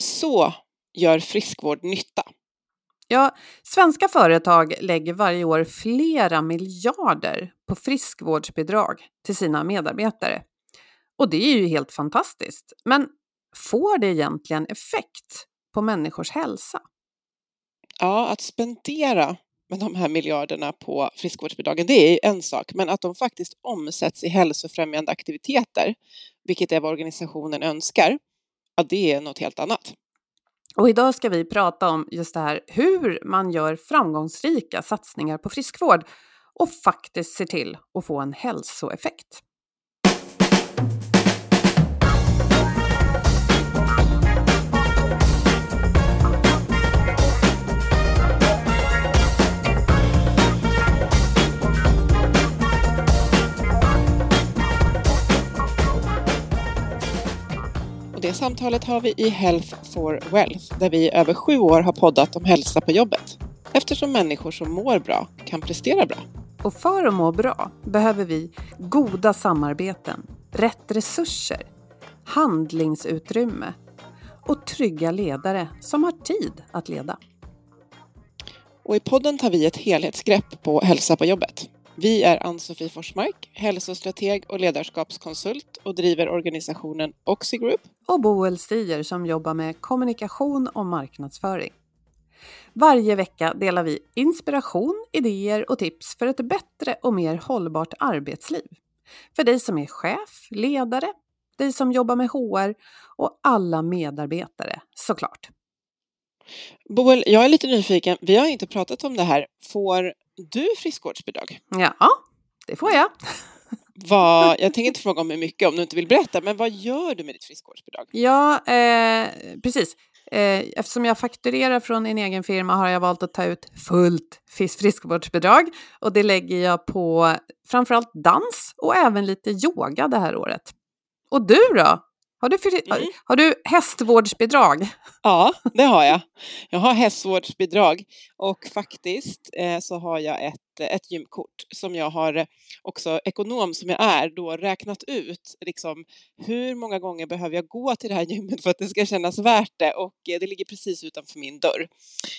Så gör friskvård nytta. Ja, svenska företag lägger varje år flera miljarder på friskvårdsbidrag till sina medarbetare. Och det är ju helt fantastiskt. Men får det egentligen effekt på människors hälsa? Ja, att spendera med de här miljarderna på friskvårdsbidragen, det är ju en sak, men att de faktiskt omsätts i hälsofrämjande aktiviteter, vilket är vad organisationen önskar, ja, det är något helt annat. Och idag ska vi prata om just det här hur man gör framgångsrika satsningar på friskvård och faktiskt ser till att få en hälsoeffekt. Det samtalet har vi i Health for Wealth där vi i över sju år har poddat om hälsa på jobbet. Eftersom människor som mår bra kan prestera bra. Och för att må bra behöver vi goda samarbeten, rätt resurser, handlingsutrymme och trygga ledare som har tid att leda. Och i podden tar vi ett helhetsgrepp på hälsa på jobbet. Vi är Ann-Sofie Forsmark, hälsostrateg och ledarskapskonsult och driver organisationen Oxigroup. Och Boel Stier som jobbar med kommunikation och marknadsföring. Varje vecka delar vi inspiration, idéer och tips för ett bättre och mer hållbart arbetsliv. För dig som är chef, ledare, dig som jobbar med HR och alla medarbetare såklart. Boel, jag är lite nyfiken. Vi har inte pratat om det här. Får du friskvårdsbidrag? Ja, det får jag. Vad, jag tänker inte fråga om hur mycket om du inte vill berätta, men vad gör du med ditt friskvårdsbidrag? Ja, eh, precis. Eh, eftersom jag fakturerar från en egen firma har jag valt att ta ut fullt friskvårdsbidrag och det lägger jag på framförallt dans och även lite yoga det här året. Och du då? Har du, mm. har du hästvårdsbidrag? Ja, det har jag. Jag har hästvårdsbidrag och faktiskt eh, så har jag ett, ett gymkort som jag har också, ekonom som jag är, då räknat ut liksom, hur många gånger behöver jag gå till det här gymmet för att det ska kännas värt det och eh, det ligger precis utanför min dörr.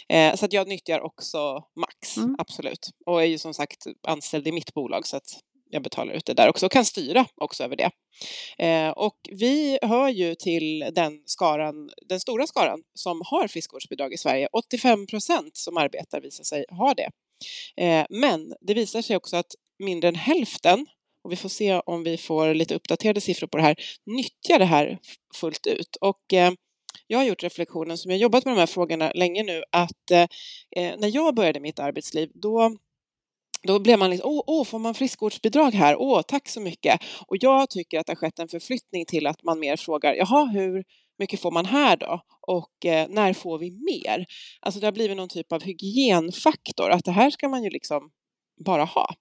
Eh, så att jag nyttjar också Max, mm. absolut. Och är ju som sagt anställd i mitt bolag så att jag betalar ut det där också och kan styra också över det. Eh, och vi hör ju till den skaran, den stora skaran som har friskvårdsbidrag i Sverige. 85 procent som arbetar visar sig ha det. Eh, men det visar sig också att mindre än hälften och vi får se om vi får lite uppdaterade siffror på det här, nyttjar det här fullt ut. Och eh, jag har gjort reflektionen, som jag jobbat med de här frågorna länge nu, att eh, eh när jag började mitt arbetsliv, då då blev man liksom, åh, åh, får man friskvårdsbidrag här? Åh, tack så mycket. Och jag tycker att det har skett en förflyttning till att man mer frågar, jaha, hur mycket får man här då? Och eh, när får vi mer? Alltså det har blivit någon typ av hygienfaktor, att det här ska man ju liksom bara ha.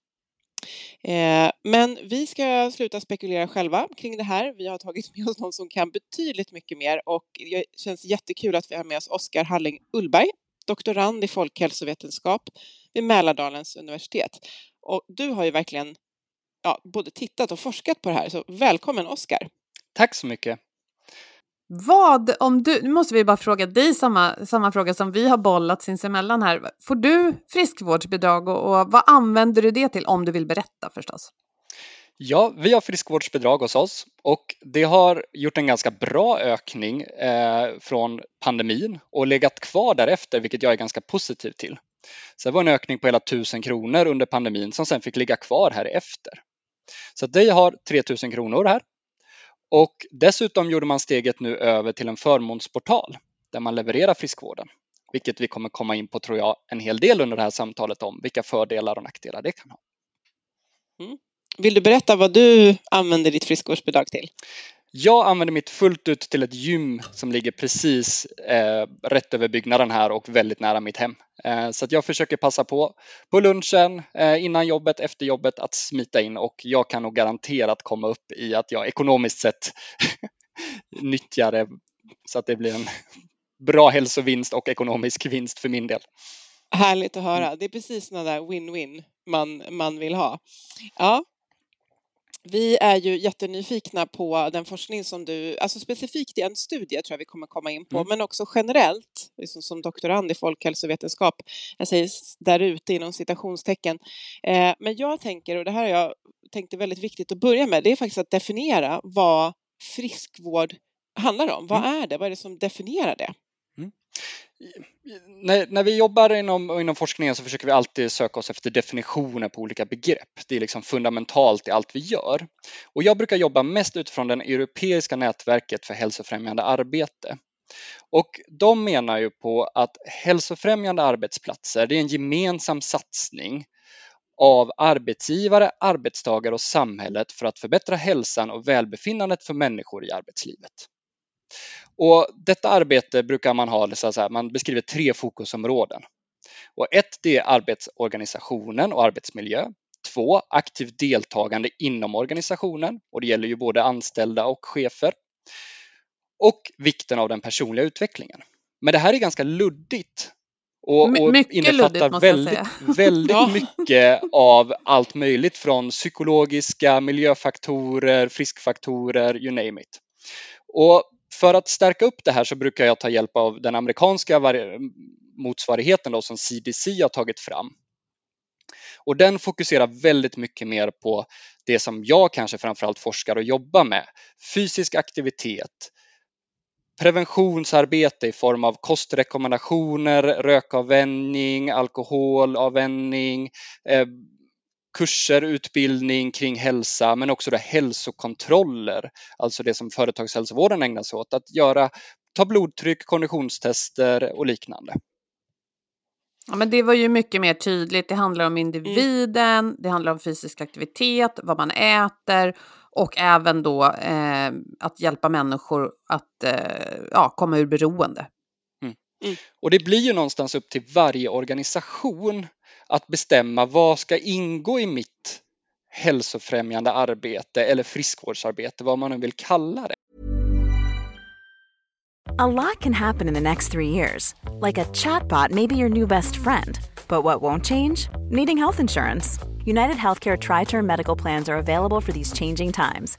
Eh, men vi ska sluta spekulera själva kring det här. Vi har tagit med oss någon som kan betydligt mycket mer och det känns jättekul att vi har med oss Oskar Halling Ullberg, doktorand i folkhälsovetenskap vid Mälardalens universitet. Och du har ju verkligen ja, både tittat och forskat på det här, så välkommen Oskar! Tack så mycket! Vad om du, nu måste vi bara fråga dig samma, samma fråga som vi har bollat sinsemellan här. Får du friskvårdsbidrag och, och vad använder du det till om du vill berätta förstås? Ja, vi har friskvårdsbidrag hos oss och det har gjort en ganska bra ökning eh, från pandemin och legat kvar därefter, vilket jag är ganska positiv till. Så det var en ökning på hela 1000 kronor under pandemin som sen fick ligga kvar här efter. Så det har 3000 kronor här. Och dessutom gjorde man steget nu över till en förmånsportal där man levererar friskvården, vilket vi kommer komma in på tror jag en hel del under det här samtalet om vilka fördelar och nackdelar det kan ha. Mm. Vill du berätta vad du använder ditt friskvårdsbidrag till? Jag använder mitt fullt ut till ett gym som ligger precis eh, rätt över byggnaden här och väldigt nära mitt hem. Eh, så att jag försöker passa på på lunchen, eh, innan jobbet, efter jobbet att smita in och jag kan nog garanterat komma upp i att jag ekonomiskt sett nyttjar det så att det blir en bra hälsovinst och ekonomisk vinst för min del. Härligt att höra. Det är precis sådana där win-win man, man vill ha. Ja, vi är ju jättenyfikna på den forskning som du, alltså specifikt i en studie tror jag vi kommer komma in på, mm. men också generellt, liksom som doktorand i folkhälsovetenskap, jag säger där ute inom citationstecken. Eh, men jag tänker, och det här har jag tänkt är väldigt viktigt att börja med, det är faktiskt att definiera vad friskvård handlar om. Vad mm. är det? Vad är det som definierar det? När, när, vi jobbar inom, inom forskningen så försöker vi alltid söka oss efter definitioner på olika begrepp. Det är liksom fundamentalt i allt vi gör. Och jag brukar jobba mest utifrån det europeiska nätverket för hälsofrämjande arbete. Och de menar ju på att hälsofrämjande arbetsplatser, det är en gemensam satsning av arbetsgivare, arbetstagare och samhället för att förbättra hälsan och välbefinnandet för människor i arbetslivet. Och detta arbete brukar man ha, så här, man beskriver tre fokusområden. Och ett, det är arbetsorganisationen och arbetsmiljö. Två, aktivt deltagande inom organisationen och det gäller ju både anställda och chefer. Och vikten av den personliga utvecklingen. Men det här är ganska luddigt och, och mycket luddigt, måste väldigt, väldigt mycket av allt möjligt från psykologiska miljöfaktorer, friskfaktorer, you name it. Och för att stärka upp det här så brukar jag ta hjälp av den amerikanska motsvarigheten då, som CDC har tagit fram. Och den fokuserar väldigt mycket mer på det som jag kanske framförallt forskar och jobbar med. Fysisk aktivitet, preventionsarbete i form av kostrekommendationer, rökavvänjning, alkoholavvänjning, eh, kurser, utbildning kring hälsa men också då hälsokontroller, alltså det som företagshälsovården ägnar sig åt, att göra, ta blodtryck, konditionstester och liknande. Ja, men det var ju mycket mer tydligt. Det handlar om individen, mm. det handlar om fysisk aktivitet, vad man äter och även då eh, att hjälpa människor att eh, ja, komma ur beroende. Mm. Mm. Och det blir ju någonstans upp till varje organisation att bestämma vad ska ingå i mitt hälsofrämjande arbete eller friskvårdsarbete, vad man nu vill kalla det. A lot can happen in the next three years. Like a chatbot may be your new best friend. But what won't change? Needing health insurance. United Healthcare Tri Term Medical Plans are available for these changing times.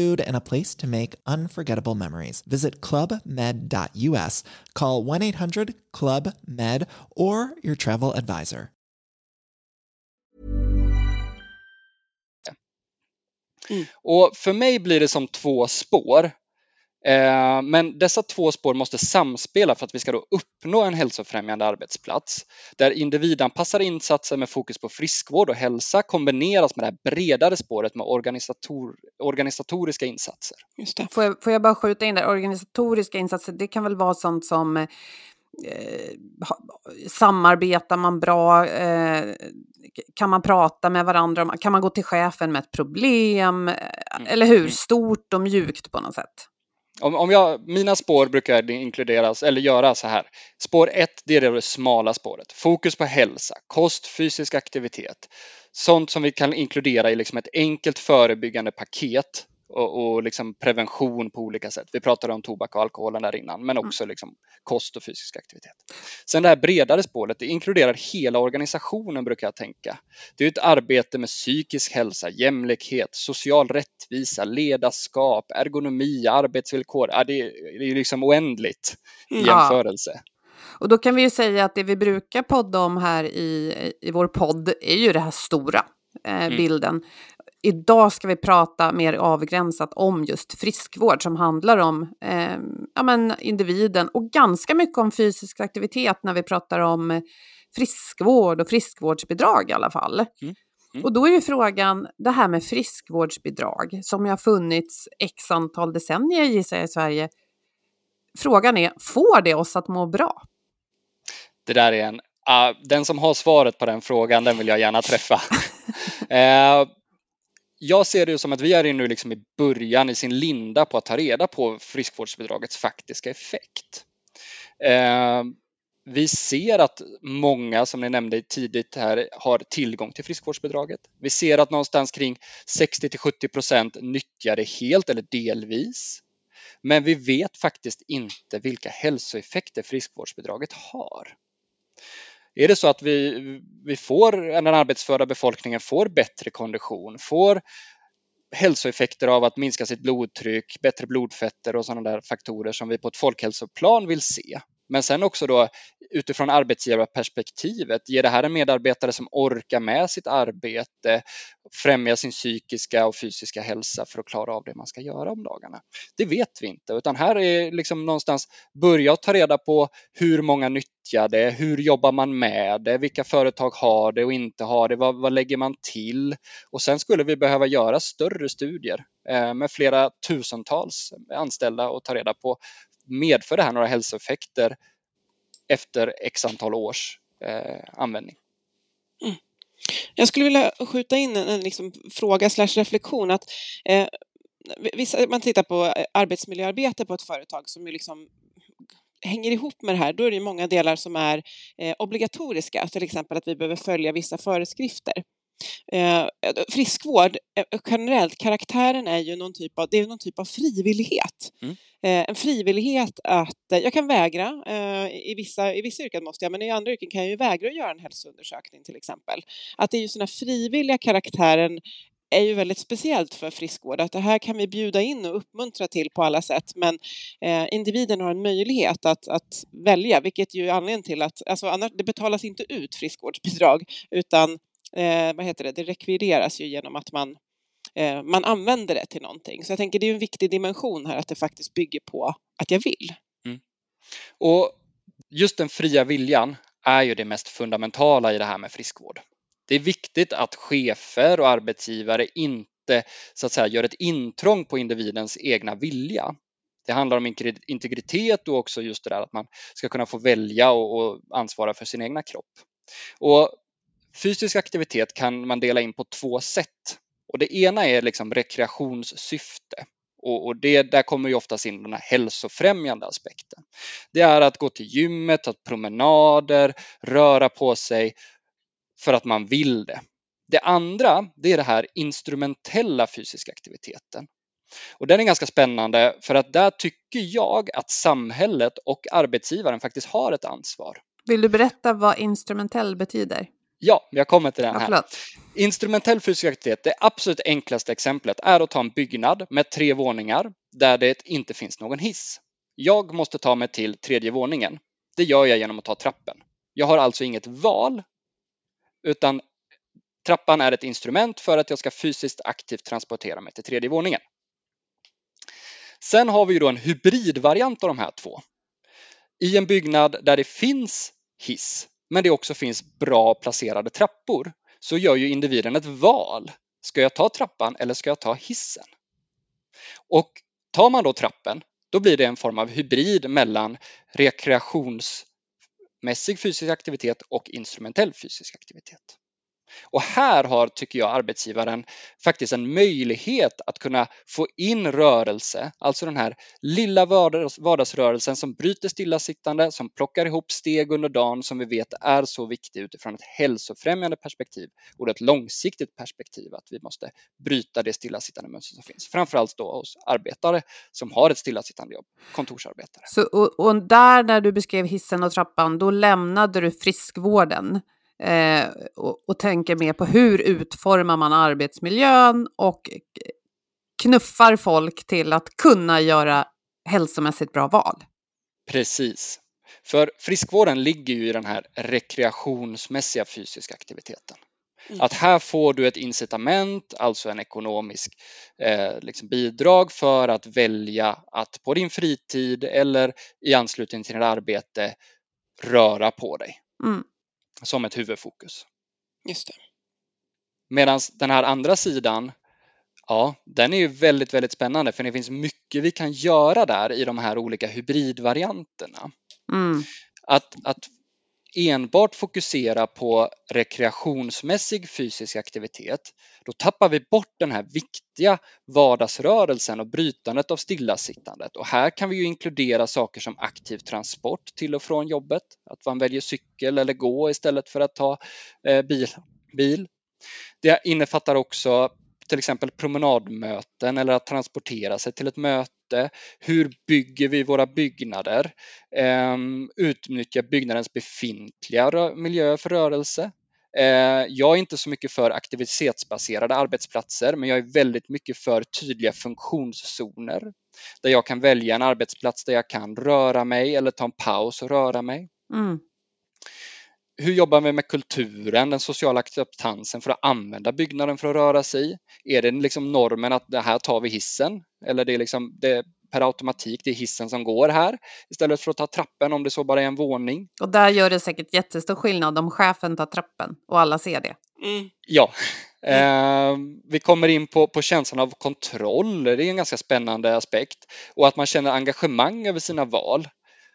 food, and a place to make unforgettable memories. Visit clubmed.us, call 1 800 Club Med, or your travel advisor. Mm. Och för mig blir det som två spår. Eh, men dessa två spår måste samspela för att vi ska då uppnå en hälsofrämjande arbetsplats där individanpassade insatser med fokus på friskvård och hälsa kombineras med det här bredare spåret med organisator, organisatoriska insatser. Just det. Får, jag, får jag bara skjuta in där, organisatoriska insatser, det kan väl vara sånt som eh, samarbetar man bra? Eh, kan man prata med varandra? Kan man gå till chefen med ett problem? Mm. Eller hur? Stort och mjukt på något sätt. Om, om jag, mina spår brukar inkluderas, eller göra så här. Spår 1, det är det smala spåret. Fokus på hälsa, kost, fysisk aktivitet. Sånt som vi kan inkludera i liksom ett enkelt förebyggande paket och, och liksom prevention på olika sätt. Vi pratade om tobak och alkoholen där innan, men mm. också liksom kost och fysisk aktivitet. Sen det här bredare spåret, det inkluderar hela organisationen brukar jag tänka. Det är ett arbete med psykisk hälsa, jämlikhet, social rättvisa, ledarskap, ergonomi, arbetsvillkor. Ja, det, är, det är liksom oändligt i mm. jämförelse. Och då kan vi ju säga att det vi brukar podda om här i, i vår podd är ju det här stora eh, mm. bilden idag ska vi prata mer avgränsat om just friskvård som handlar om eh, ja, men individen och ganska mycket om fysisk aktivitet när vi pratar om friskvård och friskvårdsbidrag i alla fall. Mm. Mm. Och då är ju frågan, det här med friskvårdsbidrag som har funnits x antal decennier gissar jag i Sverige. Frågan är, får det oss att må bra? Det där är en, uh, den som har svaret på den frågan, den vill jag gärna träffa. uh, jag ser det som att vi är nu liksom i början i sin linda på att ta reda på friskvårdsbidragets faktiska effekt. Eh, vi ser att många, som ni nämnde tidigt här, har tillgång till friskvårdsbidraget. Vi ser att någonstans kring 60 till 70 procent nyttjar det helt eller delvis. Men vi vet faktiskt inte vilka hälsoeffekter friskvårdsbidraget har. Är det så att vi, vi får, den arbetsföra befolkningen får bättre kondition, får hälsoeffekter av att minska sitt blodtryck, bättre blodfetter och sådana där faktorer som vi på ett folkhälsoplan vill se, men sen också då utifrån arbetsgivarperspektivet, ger det här en medarbetare som orkar med sitt arbete, främja sin psykiska och fysiska hälsa för att klara av det man ska göra om dagarna? Det vet vi inte, utan här är liksom någonstans börja ta reda på hur många nyttjar det, hur jobbar man med det, vilka företag har det och inte har det, vad, vad lägger man till? Och sen skulle vi behöva göra större studier eh, med flera tusentals anställda och ta reda på medför det här några hälsoeffekter efter x antal års eh, användning? Mm. Jag skulle vilja skjuta in en, en liksom fråga slash reflektion att eh, vissa, man tittar på eh, arbetsmiljöarbete på ett företag som ju liksom hänger ihop med det här, då är det många delar som är eh, obligatoriska, till exempel att vi behöver följa vissa föreskrifter. Eh, friskvård eh, generellt, karaktären är ju någon typ av, det är någon typ av frivillighet. Mm. Eh, en frivillighet att, eh, jag kan vägra, eh, i, vissa, i vissa yrken måste jag, men i andra yrken kan jag ju vägra att göra en hälsoundersökning till exempel. Att det är ju sådana frivilliga karaktären är ju väldigt speciellt för friskvård, att det här kan vi bjuda in och uppmuntra till på alla sätt, men eh, individen har en möjlighet att, att välja, vilket ju är anledningen till att, alltså annars, det betalas inte ut friskvårdsbidrag, utan eh, vad heter det, det rekvireras ju genom att man, eh, man använder det till någonting. Så jag tänker det är en viktig dimension här att det faktiskt bygger på att jag vill. Mm. Och just den fria viljan är ju det mest fundamentala i det här med friskvård. Det är viktigt att chefer och arbetsgivare inte så att säga gör ett intrång på individens egna vilja. Det handlar om integritet och också just det där att man ska kunna få välja och, ansvara för sin egna kropp. Och Fysisk aktivitet kan man dela in på två sätt. Och det ena är liksom rekreationssyfte. Och, och det, där kommer ju oftast in den här hälsofrämjande aspekten. Det är att gå till gymmet, ta promenader, röra på sig för att man vill det. Det andra, det är det här instrumentella fysiska aktiviteten. Och den är ganska spännande för att där tycker jag att samhället och arbetsgivaren faktiskt har ett ansvar. Vill du berätta vad instrumentell betyder? Ja, jag kommer till den här. Ja, Instrumentell fysisk aktivitet, det absolut enklaste exemplet är att ta en byggnad med tre våningar där det inte finns någon hiss. Jag måste ta mig till tredje våningen. Det gör jag genom att ta trappen. Jag har alltså inget val, utan trappan är ett instrument för att jag ska fysiskt aktivt transportera mig till tredje våningen. Sen har vi ju då en hybridvariant av de här två. I en byggnad där det finns hiss men det också finns bra placerade trappor så gör ju individen ett val. Ska jag ta trappan eller ska jag ta hissen? Och tar man då trappen, då blir det en form av hybrid mellan rekreationsmässig fysisk aktivitet och instrumentell fysisk aktivitet. Och här har, tycker jag, arbetsgivaren faktiskt en möjlighet att kunna få in rörelse, alltså den här lilla vardagsrörelsen som bryter stillasittande, som plockar ihop steg under dagen som vi vet är så viktig utifrån ett hälsofrämjande perspektiv och ett långsiktigt perspektiv att vi måste bryta det stillasittande mönster som finns. Framförallt då hos arbetare som har ett stillasittande jobb, kontorsarbetare. Så, och, och där när du beskrev hissen och trappan, då lämnade du friskvården eh, och, och tänker mer på hur utformar man arbetsmiljön och knuffar folk till att kunna göra hälsomässigt bra val. Precis. För friskvården ligger ju i den här rekreationsmässiga fysiska aktiviteten. Mm. Att här får du ett incitament, alltså en ekonomisk eh, liksom bidrag för att välja att på din fritid eller i anslutning till ditt arbete röra på dig. Mm. Som ett huvudfokus. Just det. Medan den här andra sidan, ja, den är ju väldigt, väldigt spännande för det finns mycket vi kan göra där i de här olika hybridvarianterna. Mm. Att, att enbart fokusera på rekreationsmässig fysisk aktivitet, då tappar vi bort den här viktiga vardagsrörelsen och brytandet av stillasittandet. Och här kan vi ju inkludera saker som aktiv transport till och från jobbet, att man väljer cykel eller gå istället för att ta eh, bil. bil. Det innefattar också till exempel promenadmöten eller att transportera sig till ett möte. Hur bygger vi våra byggnader? Ehm, Utnyttja byggnadens befintliga miljö för rörelse. Eh, jag är inte så mycket för aktivitetsbaserade arbetsplatser, men jag är väldigt mycket för tydliga funktionszoner där jag kan välja en arbetsplats där jag kan röra mig eller ta en paus och röra mig. Mm hur jobbar vi med kulturen, den sociala acceptansen för att använda byggnaden för att röra sig? Är det liksom normen att det här tar vi hissen? Eller det är liksom det per automatik, det är hissen som går här istället för att ta trappen om det så bara är en våning. Och där gör det säkert jättestor skillnad om chefen tar trappen och alla ser det. Mm. Ja. Eh, vi kommer in på, på känslan av kontroll, det är en ganska spännande aspekt. Och att man känner engagemang över sina val.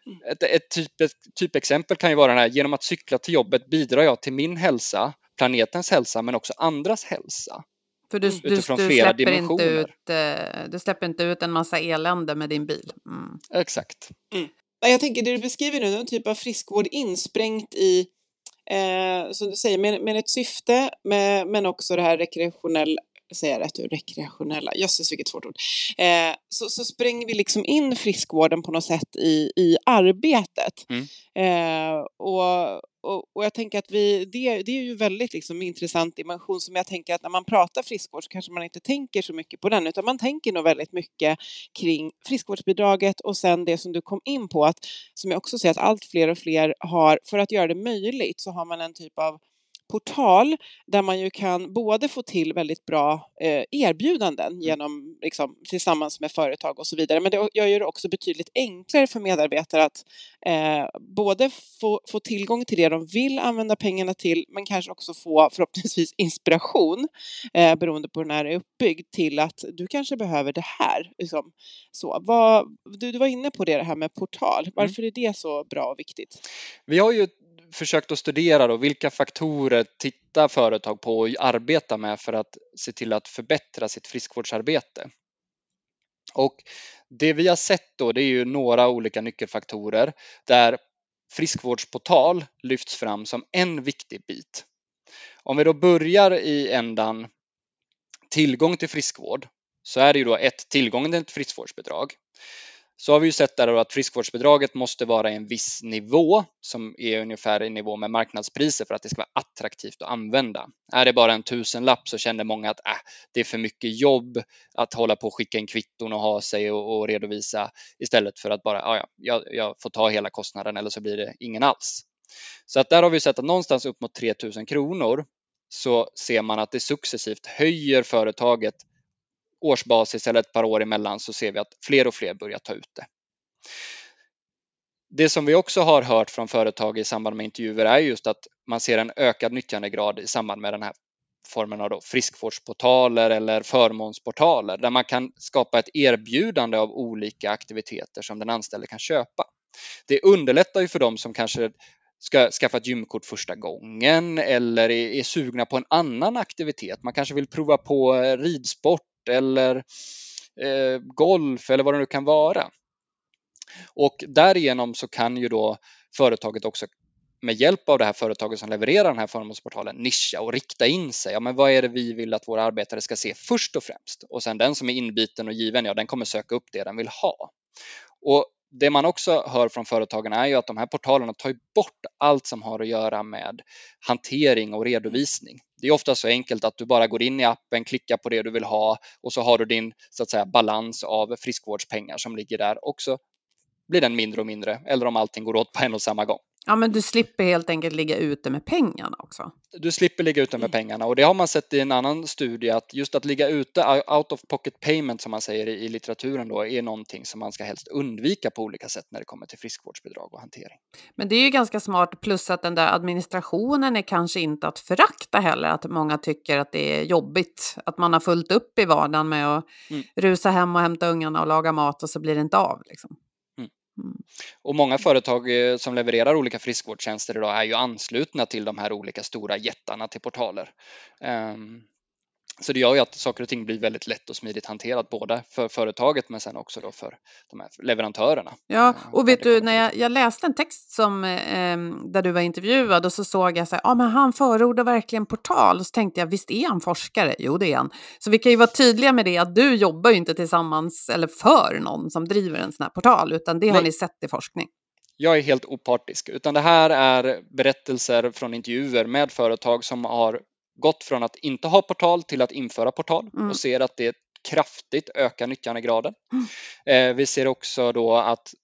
Mm. Ett, ett typ, typexempel kan ju vara den här, genom att cykla till jobbet bidrar jag till min hälsa, planetens hälsa, men också andras hälsa. För du, du, du, släpper inte ut, eh, du släpper inte ut en massa elände med din bil. Mm. Exakt. Mm. Jag tänker det du beskriver nu, någon typ av friskvård insprängt i, eh, som du säger, med, med ett syfte, med, men också det här rekreationella säga rätt ur rekreationella, jösses vilket svårt ord, eh, så, så spränger vi liksom in friskvården på något sätt i, i arbetet. Mm. Eh, och, och, och, jag tänker att vi, det, det är ju väldigt liksom intressant dimension som jag tänker att när man pratar friskvård så kanske man inte tänker så mycket på den utan man tänker nog väldigt mycket kring friskvårdsbidraget och sen det som du kom in på att som jag också ser att allt fler och fler har, för att göra det möjligt så har man en typ av portal där man ju kan både få till väldigt bra eh, erbjudanden mm. genom, liksom, tillsammans med företag och så vidare. Men det gör det också betydligt enklare för medarbetare att eh, både få, få tillgång till det de vill använda pengarna till men kanske också få förhoppningsvis inspiration eh, beroende på hur den här är uppbyggd till att du kanske behöver det här. Liksom. Så, vad, du, du var inne på det, det här med portal. Mm. Varför mm. är det så bra och viktigt? Vi har ju försökt att studera då, vilka faktorer tittar företag på och arbetar med för att se till att förbättra sitt friskvårdsarbete. Och det vi har sett då, det är ju några olika nyckelfaktorer där friskvårdsportal lyfts fram som en viktig bit. Om vi då börjar i ändan tillgång till friskvård så är det ju då ett tillgången till ett friskvårdsbidrag så har vi ju sett där att friskvårdsbidraget måste vara i en viss nivå som är ungefär i nivå med marknadspriser för att det ska vara attraktivt att använda. Är det bara en tusenlapp så känner många att äh, det är för mycket jobb att hålla på och skicka in kvitton och ha sig och, och redovisa istället för att bara ja, jag, jag får ta hela kostnaden eller så blir det ingen alls. Så att där har vi sett att någonstans upp mot 3000 kronor så ser man att det successivt höjer företaget årsbasis eller ett par år emellan så ser vi att fler och fler börjar ta ut det. Det som vi också har hört från företag i samband med intervjuer är just att man ser en ökad nyttjandegrad i samband med den här formen av då friskvårdsportaler eller förmånsportaler där man kan skapa ett erbjudande av olika aktiviteter som den anställde kan köpa. Det underlättar ju för dem som kanske ska skaffa ett gymkort första gången eller är, är sugna på en annan aktivitet. Man kanske vill prova på ridsport eller eh, golf eller vad det nu kan vara. Och därigenom så kan ju då företaget också med hjälp av det här företaget som levererar den här förmånsportalen nischa och rikta in sig. Ja, men vad är det vi vill att våra arbetare ska se först och främst? Och sen den som är inbiten och given, ja, den kommer söka upp det den vill ha. Och det man också hör från företagen är ju att de här portalerna tar bort allt som har att göra med hantering och redovisning. Det är ofta så enkelt att du bara går in i appen, klickar på det du vill ha och så har du din så att säga, balans av friskvårdspengar som ligger där och så blir den mindre och mindre eller om allting går åt på en och samma gång. Ja, men du slipper helt enkelt ligga ute med pengarna också. Du slipper ligga ute med Mm. pengarna och det har man sett i en annan studie att just att ligga ute, out of pocket payment som man säger i, i litteraturen då, är någonting som man ska helst undvika på olika sätt när det kommer till friskvårdsbidrag och hantering. Men det är ju ganska smart, plus att den där administrationen är kanske inte att förakta heller. Att många tycker att det är jobbigt, att man har fullt upp i vardagen med att Mm. rusa hem och hämta ungarna och laga mat och så blir det inte av. Liksom. Mm. Och många företag eh, som levererar olika friskvårdstjänster idag är ju anslutna till de här olika stora jättarna till portaler. Ehm, så det gör ju att saker och ting blir väldigt lätt och smidigt hanterat både för företaget men sen också då för de här leverantörerna. Ja, Eh, och vet du, när jag, jag läste en text som, eh, där du var intervjuad och så såg jag så här, ja men han förordar verkligen portal. Och så tänkte jag, visst är han forskare? Jo, det är han. Så vi kan ju vara tydliga med det, att du jobbar ju inte tillsammans eller för någon som driver en sån här portal, utan det har Nej. ni sett i forskning. Jag är helt opartisk, utan det här är berättelser från intervjuer med företag som har gått från att inte ha portal till att införa portal Mm. och ser att det kraftigt ökar nyttjandegraden. Eh, vi ser också då att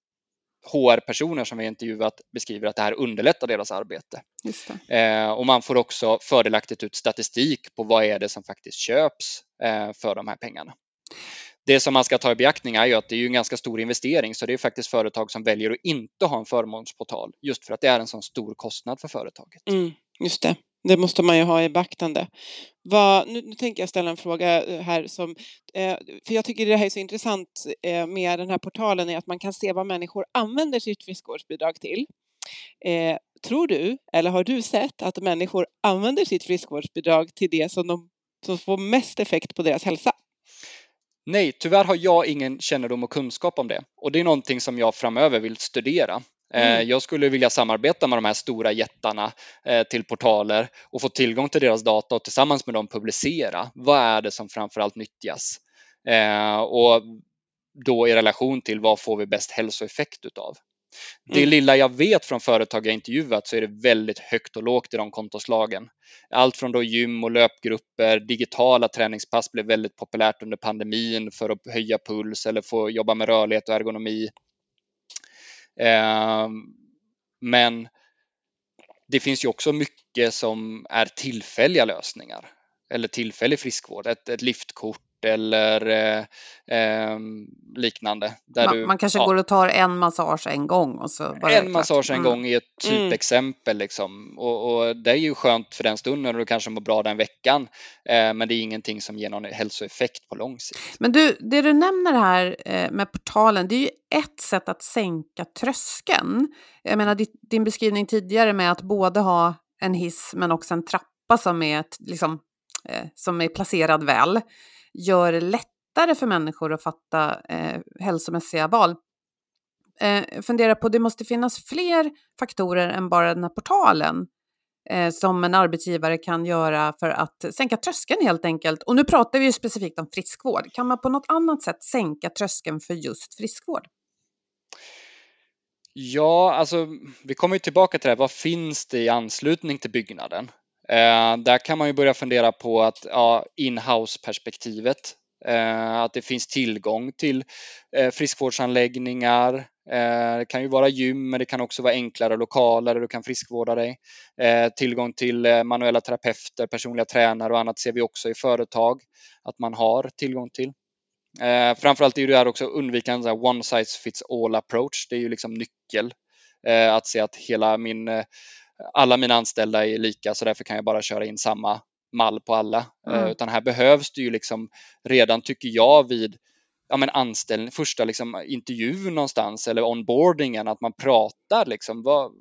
HR-personer som vi intervjuat beskriver att det här underlättar deras arbete. Eh, och man får också fördelaktigt ut statistik på vad är det som faktiskt köps eh, för de här pengarna. Det som man ska ta i beaktning är ju att det är en ganska stor investering så det är faktiskt företag som väljer att inte ha en förmånspåtal just för att det är en sån stor kostnad för företaget. Mm, just det. Det måste man ju ha i beaktande. Vad, nu, nu tänker jag ställa en fråga eh, här som, eh, för jag tycker det här är så intressant eh, med den här portalen är att man kan se vad människor använder sitt friskvårdsbidrag till. Eh, tror du, eller har du sett att människor använder sitt friskvårdsbidrag till det som, de, som får mest effekt på deras hälsa? Nej, tyvärr har jag ingen kännedom och kunskap om det och det är någonting som jag framöver vill studera. Eh, Mm. Jag skulle vilja samarbeta med de här stora jättarna eh, till portaler och få tillgång till deras data och tillsammans med dem publicera. Vad är det som framförallt nyttjas? Eh, Och då i relation till vad får vi bäst hälsoeffekt utav? Det Mm. lilla jag vet från företag jag intervjuat så är det väldigt högt och lågt i de kontoslagen. Allt från då gym och löpgrupper, digitala träningspass blev väldigt populärt under pandemin för att höja puls eller få jobba med rörlighet och ergonomi. Ehm, men det finns ju också mycket som är tillfälliga lösningar eller tillfällig friskvård, ett, ett liftkort eller eh, ehm, liknande. Där Man, du, man kanske ja, går och tar en massage en gång och så bara en massage en Mm. gång är ett Mm. typexempel liksom. och, och det är ju skönt för den stunden och du kanske mår bra den veckan. Eh, men det är ingenting som ger någon hälsoeffekt på lång sikt. Men du, det du nämner här eh, med portalen, det är ju ett sätt att sänka tröskeln. Jag menar di- din beskrivning tidigare med att både ha en hiss men också en trappa som är, liksom, eh, som är placerad väl, gör det lättare för människor att fatta eh, hälsomässiga val. Eh, fundera på, det måste finnas fler faktorer än bara den här portalen eh, som en arbetsgivare kan göra för att sänka tröskeln helt enkelt. Och nu pratar vi ju specifikt om friskvård. Kan man på något annat sätt sänka tröskeln för just friskvård? Ja, alltså vi kommer ju tillbaka till det här. Vad finns det i anslutning till byggnaden? Eh, där kan man ju börja fundera på att ja, in-house perspektivet. Eh, att det finns tillgång till eh, friskvårdsanläggningar. Eh, det kan ju vara gym, men det kan också vara enklare lokaler där du kan friskvårda dig. Eh, tillgång till eh, manuella terapeuter, personliga tränare och annat ser vi också i företag att man har tillgång till. Eh, framförallt är det här också undvika en här one size fits all approach. Det är ju liksom nyckel. Eh, att se att hela min, eh, alla mina anställda är lika så därför kan jag bara köra in samma mall på alla. Eh, Mm. utan här behövs det ju liksom redan tycker jag vid ja, men anställning, första liksom intervjun någonstans eller onboardingen att man pratar liksom. Vad,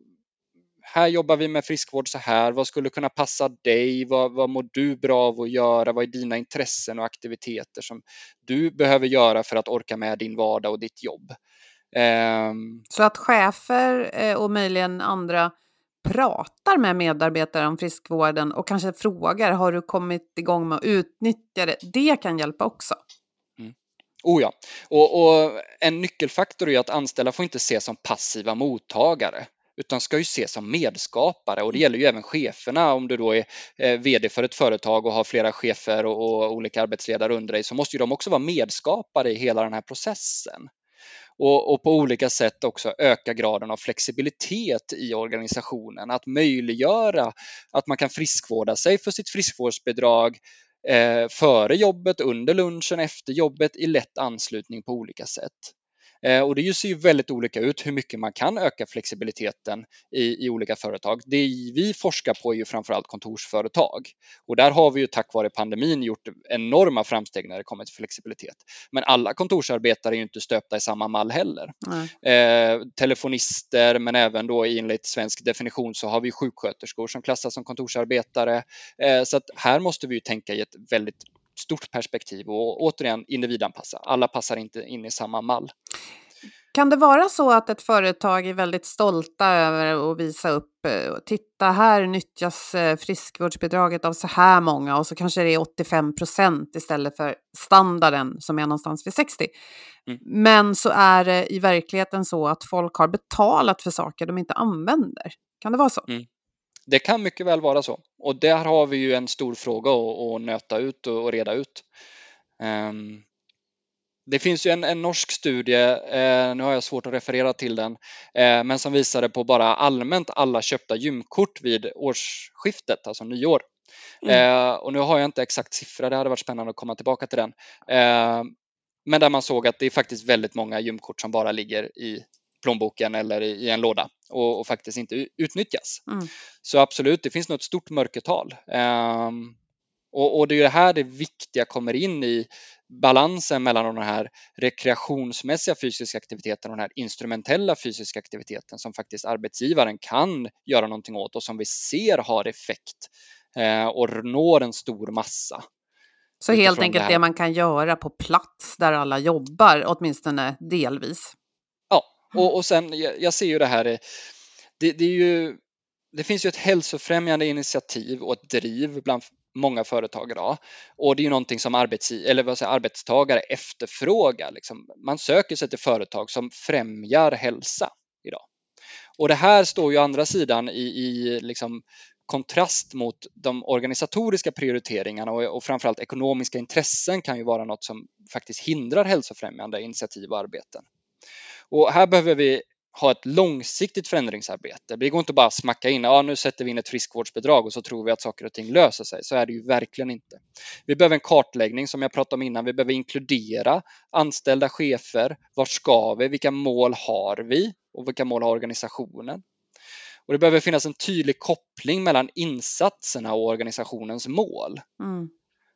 här jobbar vi med friskvård så här. Vad skulle kunna passa dig? Vad, vad mår du bra av att göra? Vad är dina intressen och aktiviteter som du behöver göra för att orka med din vardag och ditt jobb? Ehm, Så att chefer eh, och möjligen andra pratar med medarbetare om friskvården och kanske frågar, har du kommit igång med att utnyttja det? Det kan hjälpa också. Oh ja, och, och en nyckelfaktor är att anställda får inte ses som passiva mottagare utan ska ju ses som medskapare och det gäller ju även cheferna. Om du då är eh, VD för ett företag och har flera chefer och, och olika arbetsledare under dig så måste ju de också vara medskapare i hela den här processen och, och, på olika sätt också öka graden av flexibilitet i organisationen. Att möjliggöra att man kan friskvårda sig för sitt friskvårdsbidrag eh, före jobbet, under lunchen, efter jobbet i lätt anslutning på olika sätt. Eh, och det ser ju väldigt olika ut hur mycket man kan öka flexibiliteten i, i olika företag. Det vi forskar på är ju framförallt kontorsföretag och där har vi ju tack vare pandemin gjort enorma framsteg när det kommer till flexibilitet. Men alla kontorsarbetare är ju inte stöpta i samma mall heller. Eh, telefonister, men även då enligt svensk definition så har vi sjuksköterskor som klassas som kontorsarbetare. Eh, så att här måste vi ju tänka i ett väldigt stort perspektiv och återigen individanpassa. Alla passar inte in i samma mall. Kan det vara så att ett företag är väldigt stolta över att visa upp, eh, titta här nyttjas eh, friskvårdsbidraget av så här många och så kanske det är 85 procent istället för standarden som är någonstans vid 60. Mm. Men så är det i verkligheten så att folk har betalat för saker de inte använder. Kan det vara så? Mm. Det kan mycket väl vara så och där har vi ju en stor fråga att, nöta ut och reda ut. Um, det finns ju en, en norsk studie, eh, nu har jag svårt att referera till den, eh, men som visade på bara allmänt alla köpta gymkort vid årsskiftet, alltså nyår. Mm. Eh, och nu har jag inte exakt siffra, det hade varit spännande att komma tillbaka till den. Eh, men där man såg att det är faktiskt väldigt många gymkort som bara ligger i plånboken eller i en låda och, och faktiskt inte utnyttjas. Mm. Så absolut, det finns nog ett stort mörkertal. Um, och, och, det är det här det viktiga kommer in i balansen mellan den här rekreationsmässiga fysiska aktiviteten och den här instrumentella fysiska aktiviteten som faktiskt arbetsgivaren kan göra någonting åt och som vi ser har effekt eh, och når en stor massa. Så helt enkelt det, det, man kan göra på plats där alla jobbar, åtminstone delvis? Och, och sen, jag, jag ser ju det här, eh, det, det, är ju, det finns ju ett hälsofrämjande initiativ och ett driv bland många företag idag. Och det är ju någonting som arbets, eller vad säger, arbetstagare efterfrågar. Liksom. Man söker sig till företag som främjar hälsa idag. Och det här står ju å andra sidan i, i liksom kontrast mot de organisatoriska prioriteringarna och, och framförallt ekonomiska intressen kan ju vara något som faktiskt hindrar hälsofrämjande initiativ och arbeten. Och här behöver vi ha ett långsiktigt förändringsarbete. Det går inte bara att smacka in, ja nu sätter vi in ett friskvårdsbidrag och så tror vi att saker och ting löser sig. Så är det ju verkligen inte. Vi behöver en kartläggning som jag pratade om innan. Vi behöver inkludera anställda chefer. Vart ska vi? Vilka mål har vi? Och vilka mål har organisationen? Och det behöver finnas en tydlig koppling mellan insatserna och organisationens mål. Mm.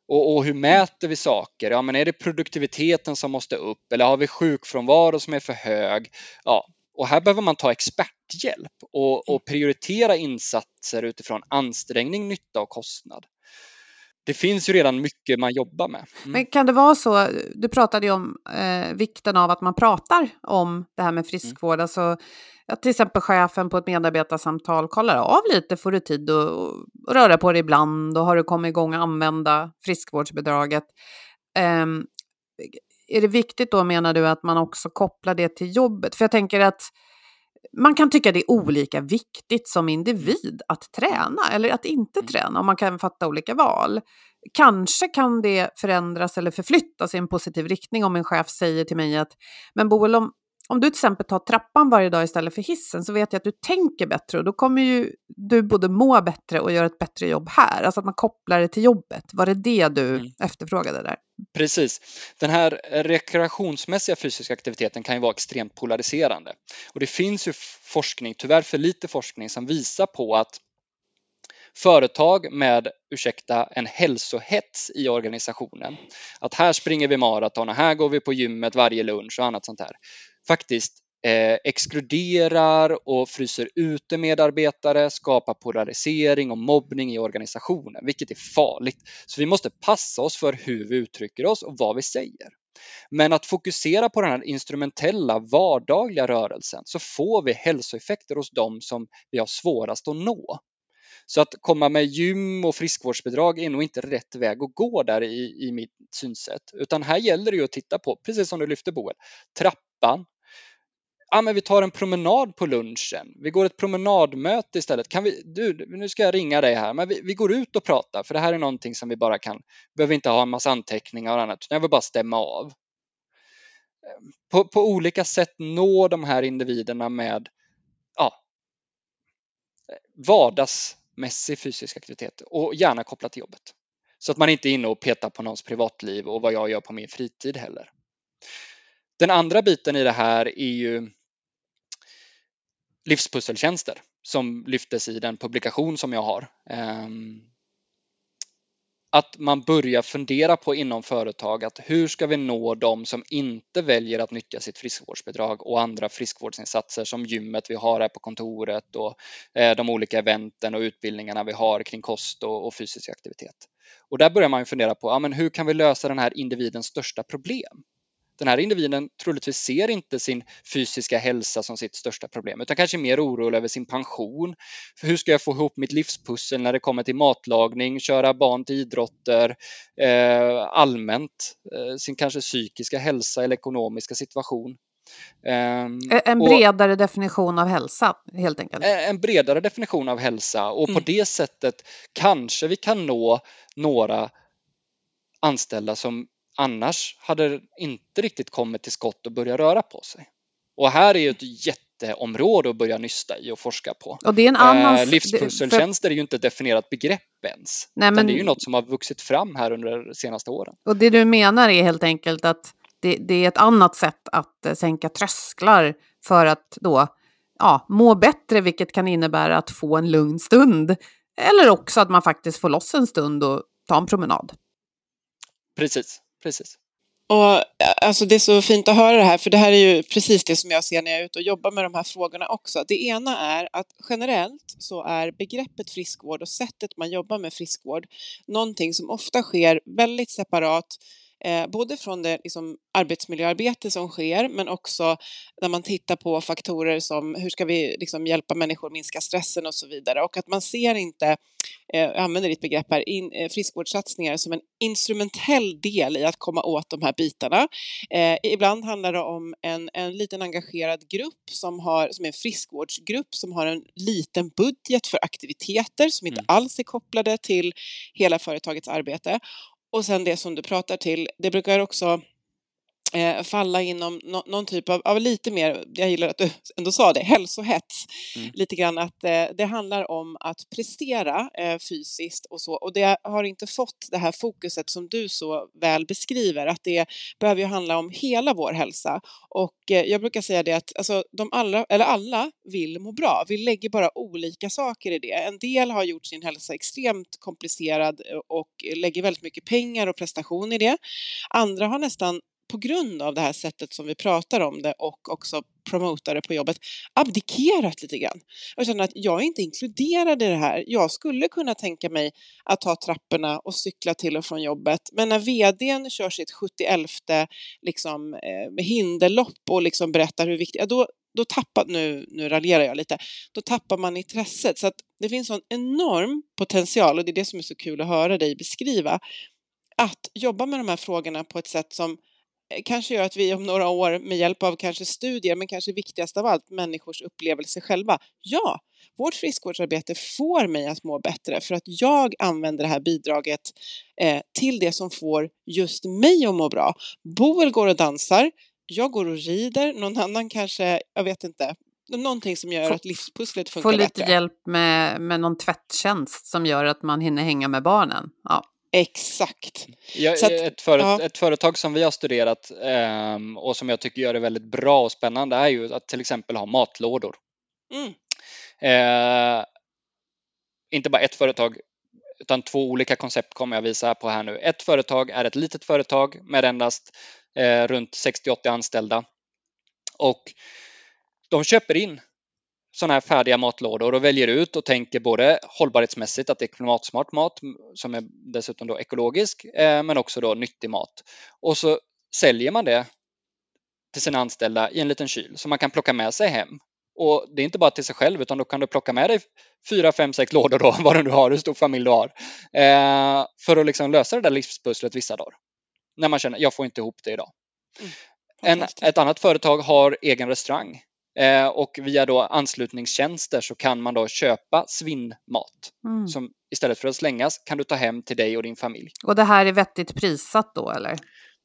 Och, och, hur mäter vi saker? Ja, men är det produktiviteten som måste upp eller har vi sjukfrånvaro som är för hög? Ja, och här behöver man ta experthjälp och, och prioritera insatser utifrån ansträngning, nytta och kostnad. Det finns ju redan mycket man jobbar med. Mm. Men kan det vara så, du pratade ju om eh, vikten av att man pratar om det här med mm. friskvård, mm. alltså att till exempel chefen på ett medarbetarsamtal kollar av lite, får du tid att, röra på dig ibland och har du kommit igång att använda friskvårdsbidraget. Um, är det viktigt då menar du att man också kopplar det till jobbet? För jag tänker att man kan tycka det är olika viktigt som individ att träna eller att inte mm. träna och man kan fatta olika val. Kanske kan det förändras eller förflyttas i en positiv riktning om en chef säger till mig att men Boel, om, om du till exempel tar trappan varje dag istället för hissen så vet jag att du tänker bättre och då kommer ju du både må bättre och göra ett bättre jobb här. Alltså att man kopplar det till jobbet. Var det det du mm. efterfrågade där? Precis. Den här rekreationsmässiga fysiska aktiviteten kan ju vara extremt polariserande. Och det finns ju forskning, tyvärr för lite forskning, som visar på att företag med, ursäkta, en hälsohets i organisationen. Att här springer vi maraton och här går vi på gymmet varje lunch och annat sånt här faktiskt eh, exkluderar och fryser ute medarbetare, skapar polarisering och mobbning i organisationen, vilket är farligt. Så vi måste passa oss för hur vi uttrycker oss och vad vi säger. Men att fokusera på den här instrumentella vardagliga rörelsen så får vi hälsoeffekter hos dem som vi har svårast att nå. Så att komma med gym och friskvårdsbidrag är nog inte rätt väg att gå där i, i mitt synsätt, utan här gäller det ju att titta på, precis som du lyfte Boel, trappan, ja, men vi tar en promenad på lunchen. Vi går ett promenadmöte istället. Kan vi, du, nu ska jag ringa dig här, men vi, vi, går ut och pratar för det här är någonting som vi bara kan, behöver inte ha en massa anteckningar och annat, utan jag vill bara stämma av. på, på olika sätt nå de här individerna med ja, eh, Mässig fysisk aktivitet och gärna kopplat till jobbet. Så att man inte är inne och petar på någons privatliv och vad jag gör på min fritid heller. Den andra biten i det här är ju livspusseltjänster som lyftes i den publikation som jag har. Ehm, att man börjar fundera på inom företag att hur ska vi nå dem som inte väljer att nyttja sitt friskvårdsbidrag och andra friskvårdsinsatser som gymmet vi har här på kontoret och eh, de olika eventen och utbildningarna vi har kring kost och, fysisk aktivitet. Och där börjar man fundera på ja, men hur kan vi lösa den här individens största problem? Den här individen troligtvis ser inte sin fysiska hälsa som sitt största problem utan kanske mer orolig över sin pension. För hur ska jag få ihop mitt livspussel när det kommer till matlagning, köra barn till idrotter, eh, allmänt eh, sin kanske psykiska hälsa eller ekonomiska situation. Um, en bredare och, definition av hälsa helt enkelt? En bredare definition av hälsa och mm. på det sättet kanske vi kan nå några anställda som annars hade inte riktigt kommit till skott och börjat röra på sig. Och här är ju ett jätteområde att börja nysta i och forska på. Och det är en annan... Eh, livspusseltjänster är ju inte ett definierat begrepp ens. Nej, men... Det är ju något som har vuxit fram här under de senaste åren. Och det du menar är helt enkelt att det, det är ett annat sätt att eh, sänka trösklar för att då ja, må bättre, vilket kan innebära att få en lugn stund. Eller också att man faktiskt får loss en stund och ta en promenad. Precis, precis. Och, alltså det är så fint att höra det här, för det här är ju precis det som jag ser när jag är ute och jobbar med de här frågorna också. Det ena är att generellt så är begreppet friskvård och sättet man jobbar med friskvård någonting som ofta sker väldigt separat Eh, både från det liksom, arbetsmiljöarbete som sker men också när man tittar på faktorer som hur ska vi liksom, hjälpa människor minska stressen och så vidare och att man ser inte, eh, jag använder ditt begrepp här, in, eh, friskvårdssatsningar som en instrumentell del i att komma åt de här bitarna. Eh, ibland handlar det om en, en liten engagerad grupp som, har, som är en friskvårdsgrupp som har en liten budget för aktiviteter som inte mm. alls är kopplade till hela företagets arbete och sen det som du pratar till, det brukar också eh, falla inom no någon typ av, av, lite mer, jag gillar att du ändå sa det, hälsohets. Mm. Lite grann att eh, det handlar om att prestera eh, fysiskt och så och det har inte fått det här fokuset som du så väl beskriver att det behöver ju handla om hela vår hälsa och eh, jag brukar säga det att alltså, de allra, eller alla vill må bra. Vi lägger bara olika saker i det. En del har gjort sin hälsa extremt komplicerad eh, och lägger väldigt mycket pengar och prestation i det. Andra har nästan på grund av det här sättet som vi pratar om det och också promotar det på jobbet abdikerat lite grann. Jag känner att jag är inte inkluderad i det här. Jag skulle kunna tänka mig att ta trapporna och cykla till och från jobbet. Men när vdn kör sitt 71 liksom, eh, hinderlopp och liksom berättar hur viktigt, ja, då, då tappar, nu, nu raljerar jag lite, då tappar man intresset. Så att det finns en enorm potential och det är det som är så kul att höra dig beskriva. Att jobba med de här frågorna på ett sätt som kanske gör att vi om några år med hjälp av kanske studier, men kanske viktigast av allt människors upplevelse själva. Ja, vårt friskvårdsarbete får mig att må bättre för att jag använder det här bidraget eh, till det som får just mig att må bra. Boel går och dansar, jag går och rider, någon annan kanske, jag vet inte, någonting som gör att livspusslet funkar bättre. Få lite bättre. hjälp med, med någon tvättjänst som gör att man hinner hänga med barnen. Ja. Exakt. Ja, att, ett, för, ja. ett, företag som vi har studerat eh, och som jag tycker gör det väldigt bra och spännande är ju att till exempel ha matlådor. Mm. Eh, inte bara ett företag utan två olika koncept kommer jag visa på här nu. Ett företag är ett litet företag med endast eh, runt 60-80 anställda och de köper in sådana här färdiga matlådor och väljer ut och tänker både hållbarhetsmässigt att det är klimatsmart mat som är dessutom då ekologisk eh, men också då nyttig mat. Och så säljer man det till sina anställda i en liten kyl som man kan plocka med sig hem. Och det är inte bara till sig själv utan då kan du plocka med dig fyra, fem, sex lådor då, vad du nu har, hur stor familj du har, eh, för att liksom lösa det där livspusslet vissa dagar. När man känner, jag får inte ihop det idag. Mm, en, ett annat företag har egen restaurang Eh, och via då anslutningstjänster så kan man då köpa svinnmat mm. som istället för att slängas kan du ta hem till dig och din familj. Och det här är vettigt prissatt då eller?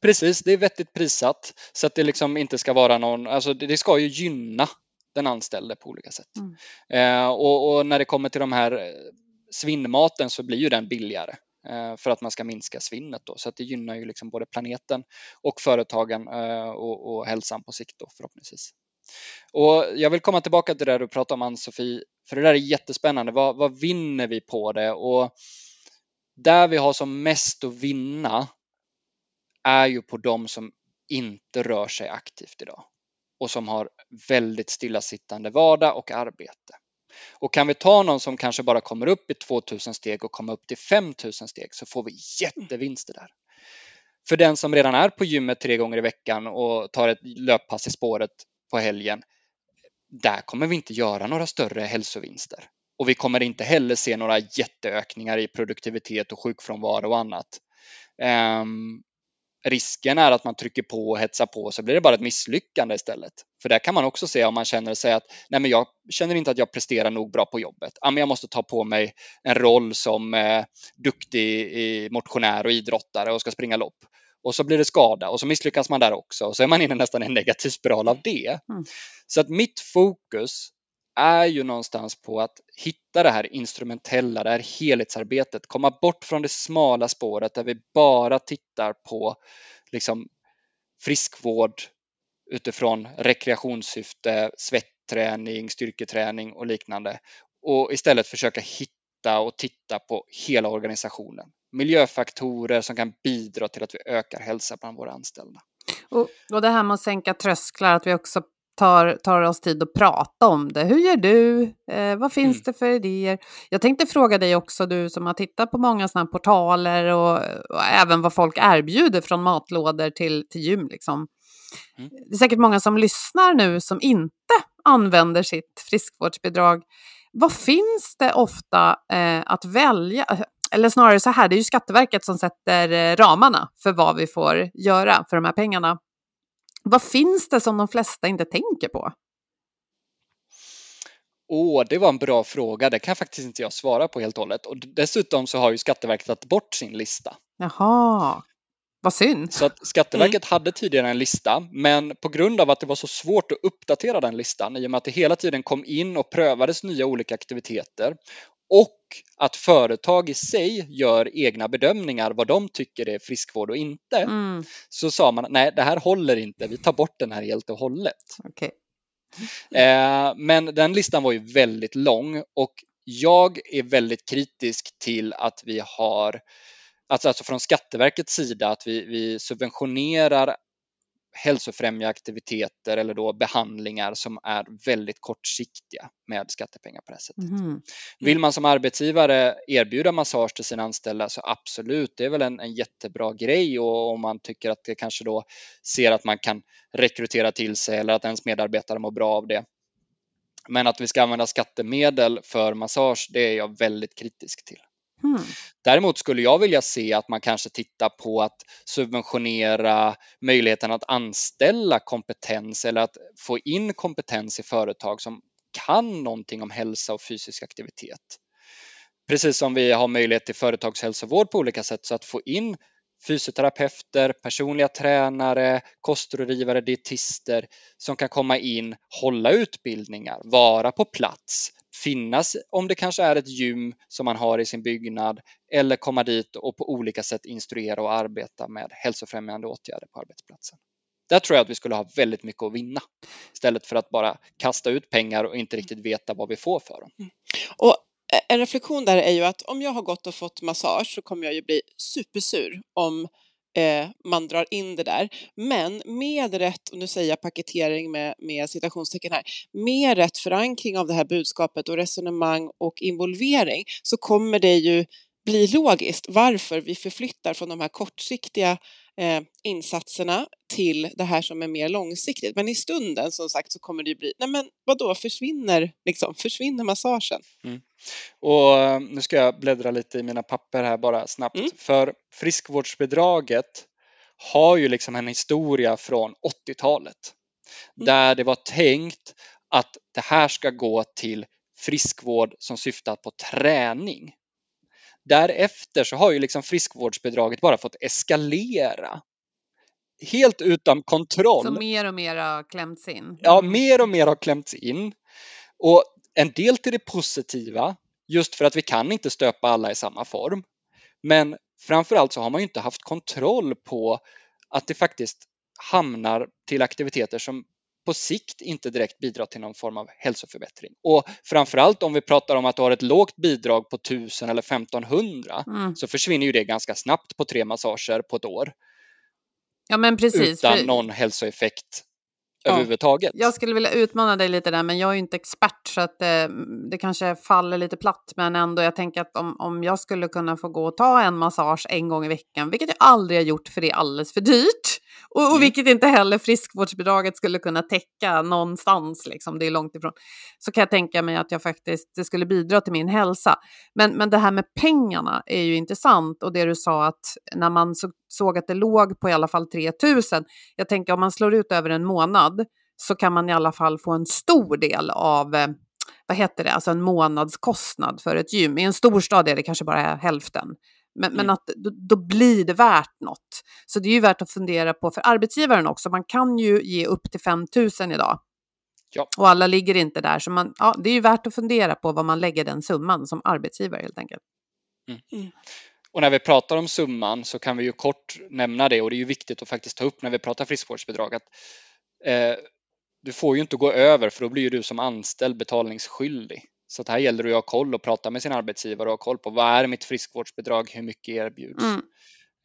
Precis, det är vettigt prissatt så att det liksom inte ska vara någon, alltså det, det ska ju gynna den anställde på olika sätt. Mm. Eh, och, och, när det kommer till de här eh, svinnmaten så blir ju den billigare eh, för att man ska minska svinnet då, så att det gynnar ju liksom både planeten och företagen eh, och, och hälsan på sikt då förhoppningsvis. Och jag vill komma tillbaka till det du pratade om Ann-Sofie, för det där är jättespännande. Vad, vad vinner vi på det? Och där vi har som mest att vinna är ju på de som inte rör sig aktivt idag och som har väldigt stillasittande vardag och arbete. Och kan vi ta någon som kanske bara kommer upp i 2000 steg och kommer upp till 5000 steg så får vi jättevinster där. För den som redan är på gymmet tre gånger i veckan och tar ett löppass i spåret på helgen, där kommer vi inte göra några större hälsovinster. Och vi kommer inte heller se några jätteökningar i produktivitet och sjukfrånvaro och annat. Um, risken är att man trycker på och hetsar på så blir det bara ett misslyckande istället. För där kan man också se om man känner sig att nej men jag känner inte att jag presterar nog bra på jobbet. Ja, men jag måste ta på mig en roll som eh, duktig motionär och idrottare och ska springa lopp. Och så blir det skada och så misslyckas man där också och så är man inne nästan i en negativ spiral av det. Mm. Så att mitt fokus är ju någonstans på att hitta det här instrumentella, det här helhetsarbetet, komma bort från det smala spåret där vi bara tittar på liksom friskvård utifrån rekreationssyfte, svettträning, styrketräning och liknande och istället försöka hitta och titta på hela organisationen. Miljöfaktorer som kan bidra till att vi ökar hälsa bland våra anställda. Och, och det här med att sänka trösklar, att vi också tar, tar oss tid att prata om det. Hur gör du? Eh, vad finns mm. det för idéer? Jag tänkte fråga dig också, du som har tittat på många sådana portaler och, och, även vad folk erbjuder från matlådor till, till gym. Liksom. Mm. Det är säkert många som lyssnar nu som inte använder sitt friskvårdsbidrag. Vad finns det ofta eh, att välja? Eller snarare så här, det är ju Skatteverket som sätter eh, ramarna för vad vi får göra för de här pengarna. Vad finns det som de flesta inte tänker på? Åh, oh, det var en bra fråga. Det kan faktiskt inte jag svara på helt och hållet. Och dessutom så har ju Skatteverket tagit bort sin lista. Jaha, vad synd. Så att Skatteverket mm. hade tidigare en lista, men på grund av att det var så svårt att uppdatera den listan i och med att det hela tiden kom in och prövades nya olika aktiviteter och att företag i sig gör egna bedömningar vad de tycker är friskvård och inte. Mm. Så sa man nej, det här håller inte. Vi tar bort den här helt och hållet. Okay. Eh, men den listan var ju väldigt lång och jag är väldigt kritisk till att vi har Alltså, alltså från Skatteverkets sida att vi, vi subventionerar hälsofrämjande aktiviteter eller då behandlingar som är väldigt kortsiktiga med skattepengar på det sättet. Mm. Vill man som arbetsgivare erbjuda massage till sina anställda så absolut, det är väl en, en jättebra grej och om man tycker att det kanske då ser att man kan rekrytera till sig eller att ens medarbetare mår bra av det. Men att vi ska använda skattemedel för massage, det är jag väldigt kritisk till. Mm. Däremot skulle jag vilja se att man kanske tittar på att subventionera möjligheten att anställa kompetens eller att få in kompetens i företag som kan någonting om hälsa och fysisk aktivitet. Precis som vi har möjlighet till företagshälsovård på olika sätt så att få in fysioterapeuter, personliga tränare, kostrådgivare, dietister som kan komma in, hålla utbildningar, vara på plats, finnas om det kanske är ett gym som man har i sin byggnad eller komma dit och på olika sätt instruera och arbeta med hälsofrämjande åtgärder på arbetsplatsen. Där tror jag att vi skulle ha väldigt mycket att vinna istället för att bara kasta ut pengar och inte riktigt veta vad vi får för dem. Mm. Och eh, en reflektion där är ju att om jag har gått och fått massage så kommer jag ju bli supersur om eh, man drar in det där. Men med rätt, och nu säger jag paketering med, med citationstecken här, med rätt förankring av det här budskapet och resonemang och involvering så kommer det ju bli logiskt varför vi förflyttar från de här kortsiktiga eh, insatserna till det här som är mer långsiktigt. Men i stunden som sagt så kommer det ju bli, nej men vadå, försvinner, liksom, försvinner massagen? Mm. Och eh, nu ska jag bläddra lite i mina papper här bara snabbt. Mm. För friskvårdsbidraget har ju liksom en historia från 80-talet mm. där det var tänkt att det här ska gå till friskvård som syftar på träning. Därefter så har ju liksom friskvårdsbidraget bara fått eskalera helt utan kontroll. Så mer och mer har klämts in? Ja, Mm. mer och mer har klämts in. Och en del till det positiva, just för att vi kan inte stöpa alla i samma form. Men framförallt så har man ju inte haft kontroll på att det faktiskt hamnar till aktiviteter som på sikt inte direkt bidrar till någon form av hälsoförbättring. Och framförallt om vi pratar om att du har ett lågt bidrag på 1000 eller 1500 Mm. så försvinner ju det ganska snabbt på tre massager på ett år Ja, men precis. utan för- någon hälsoeffekt Ja. överhuvudtaget. Jag skulle vilja utmana dig lite där, men jag är ju inte expert så att eh, det kanske faller lite platt. Men ändå, jag tänker att om, om jag skulle kunna få gå och ta en massage en gång i veckan, vilket jag aldrig har gjort för det är alldeles för dyrt. Och, och Mm. vilket inte heller friskvårdsbidraget skulle kunna täcka någonstans, liksom, det är långt ifrån. Så kan jag tänka mig att jag faktiskt, det skulle bidra till min hälsa. Men, men det här med pengarna är ju intressant och det du sa att när man så, såg att det låg på i alla fall 3000, jag tänker om man slår ut över en månad så kan man i alla fall få en stor del av eh, vad heter det, alltså en månadskostnad för ett gym. I en storstad är det kanske bara hälften. Men, men Mm. att då, då blir det värt något. Så det är ju värt att fundera på för arbetsgivaren också. Man kan ju ge upp till 5 000 idag. Ja. Och alla ligger inte där. Så man, ja, det är ju värt att fundera på vad man lägger den summan som arbetsgivare helt enkelt. Och när vi pratar om summan så kan vi ju kort nämna det och det är ju viktigt att faktiskt ta upp när vi pratar friskvårdsbidrag att eh, du får ju inte gå över för då blir ju du som anställd betalningsskyldig. Så att här gäller det att ha koll och prata med sin arbetsgivare och ha koll på vad är mitt friskvårdsbidrag, hur mycket erbjuds Mm.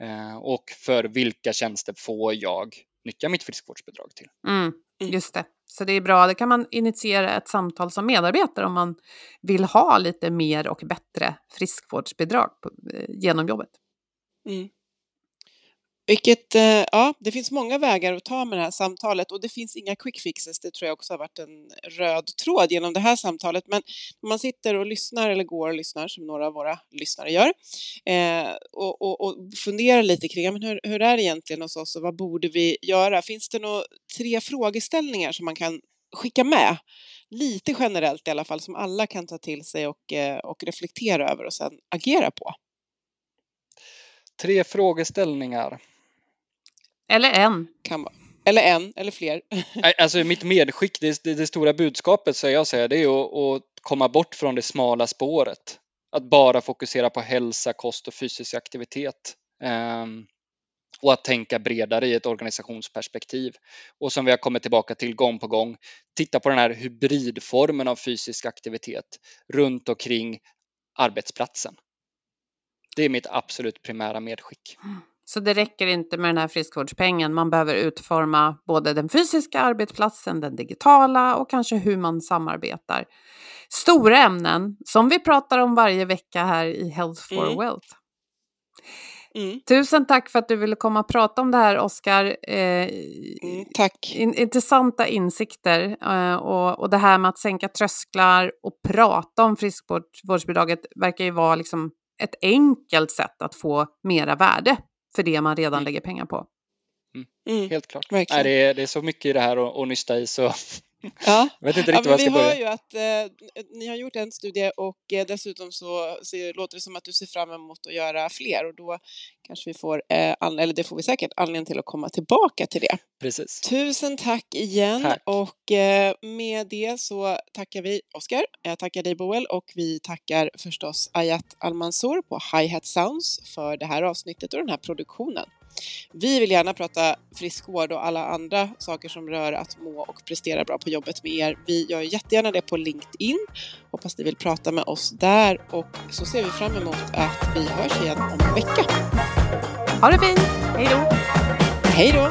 eh, och för vilka tjänster får jag nyttja mitt friskvårdsbidrag till. Mm, Mm. just det. Så det är bra. Det kan man initiera ett samtal som medarbetare om man vill ha lite mer och bättre friskvårdsbidrag på, eh, genom jobbet. Mm. Vilket, eh, ja, det finns många vägar att ta med det här samtalet och det finns inga quick fixes. Det tror jag också har varit en röd tråd genom det här samtalet. Men om man sitter och lyssnar eller går och lyssnar som några av våra lyssnare gör eh, och, och, och funderar lite kring men hur, hur är det egentligen hos oss och vad borde vi göra? Finns det några tre frågeställningar som man kan skicka med? Lite generellt i alla fall som alla kan ta till sig och, eh, och reflektera över och sedan agera på. Tre frågeställningar. Eller en. Kan vara. Eller en eller fler. Nej, Alltså mitt medskick, det, det, det stora budskapet så jag säger, det är att, att komma bort från det smala spåret. Att bara fokusera på hälsa, kost och fysisk aktivitet. Ehm, och att tänka bredare i ett organisationsperspektiv. Och som vi har kommit tillbaka till gång på gång, titta på den här hybridformen av fysisk aktivitet runt omkring arbetsplatsen. Det är mitt absolut primära medskick. Så det räcker inte med den här friskvårdspengen. Man behöver utforma både den fysiska arbetsplatsen, den digitala och kanske hur man samarbetar. Stora ämnen som vi pratar om varje vecka här i Health for Mm. Wealth. Mm, Tusen tack för att du ville komma och prata om det här, Oskar. Eh, mm, tack. in, intressanta insikter eh, och, och det här med att sänka trösklar och prata om friskvårdsbidraget verkar ju vara liksom ett enkelt sätt att få mera värde för det man redan Mm. lägger pengar på. Mm, Helt klart. verkligen. Nej, det, är, det är så mycket i det här att nysta i så Ja. jag vet inte Ja, riktigt men var jag vi ska hör börja. ju att eh, ni har gjort en studie och eh, dessutom så ser, låter det som att du ser fram emot att göra fler och då kanske vi får, eh, an- eller det får vi säkert, anledning till att komma tillbaka till det. Precis. Tusen tack igen Tack. och eh, med det så tackar vi Oskar, jag tackar dig Boel och vi tackar förstås Ayat Almansor på Hi Hat Sounds för det här avsnittet och den här produktionen. Vi vill gärna prata friskvård och alla andra saker som rör att må och prestera bra på jobbet med er. Vi gör jättegärna det på LinkedIn. Hoppas ni vill prata med oss där och så ser vi fram emot att vi hörs igen om en vecka. Ha det fint! Hej då! Hej då!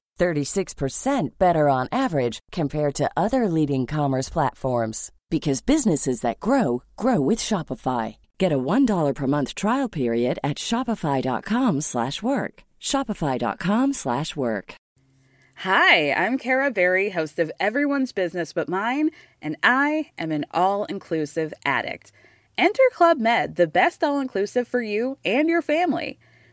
36% better on average compared to other leading commerce platforms because businesses that grow grow with Shopify. Get a $1 per month trial period at shopify.com/work. shopify.com/work. Hi, I'm Kara Berry, host of Everyone's Business But Mine, and I am an all-inclusive addict. Enter Club Med, the best all-inclusive for you and your family.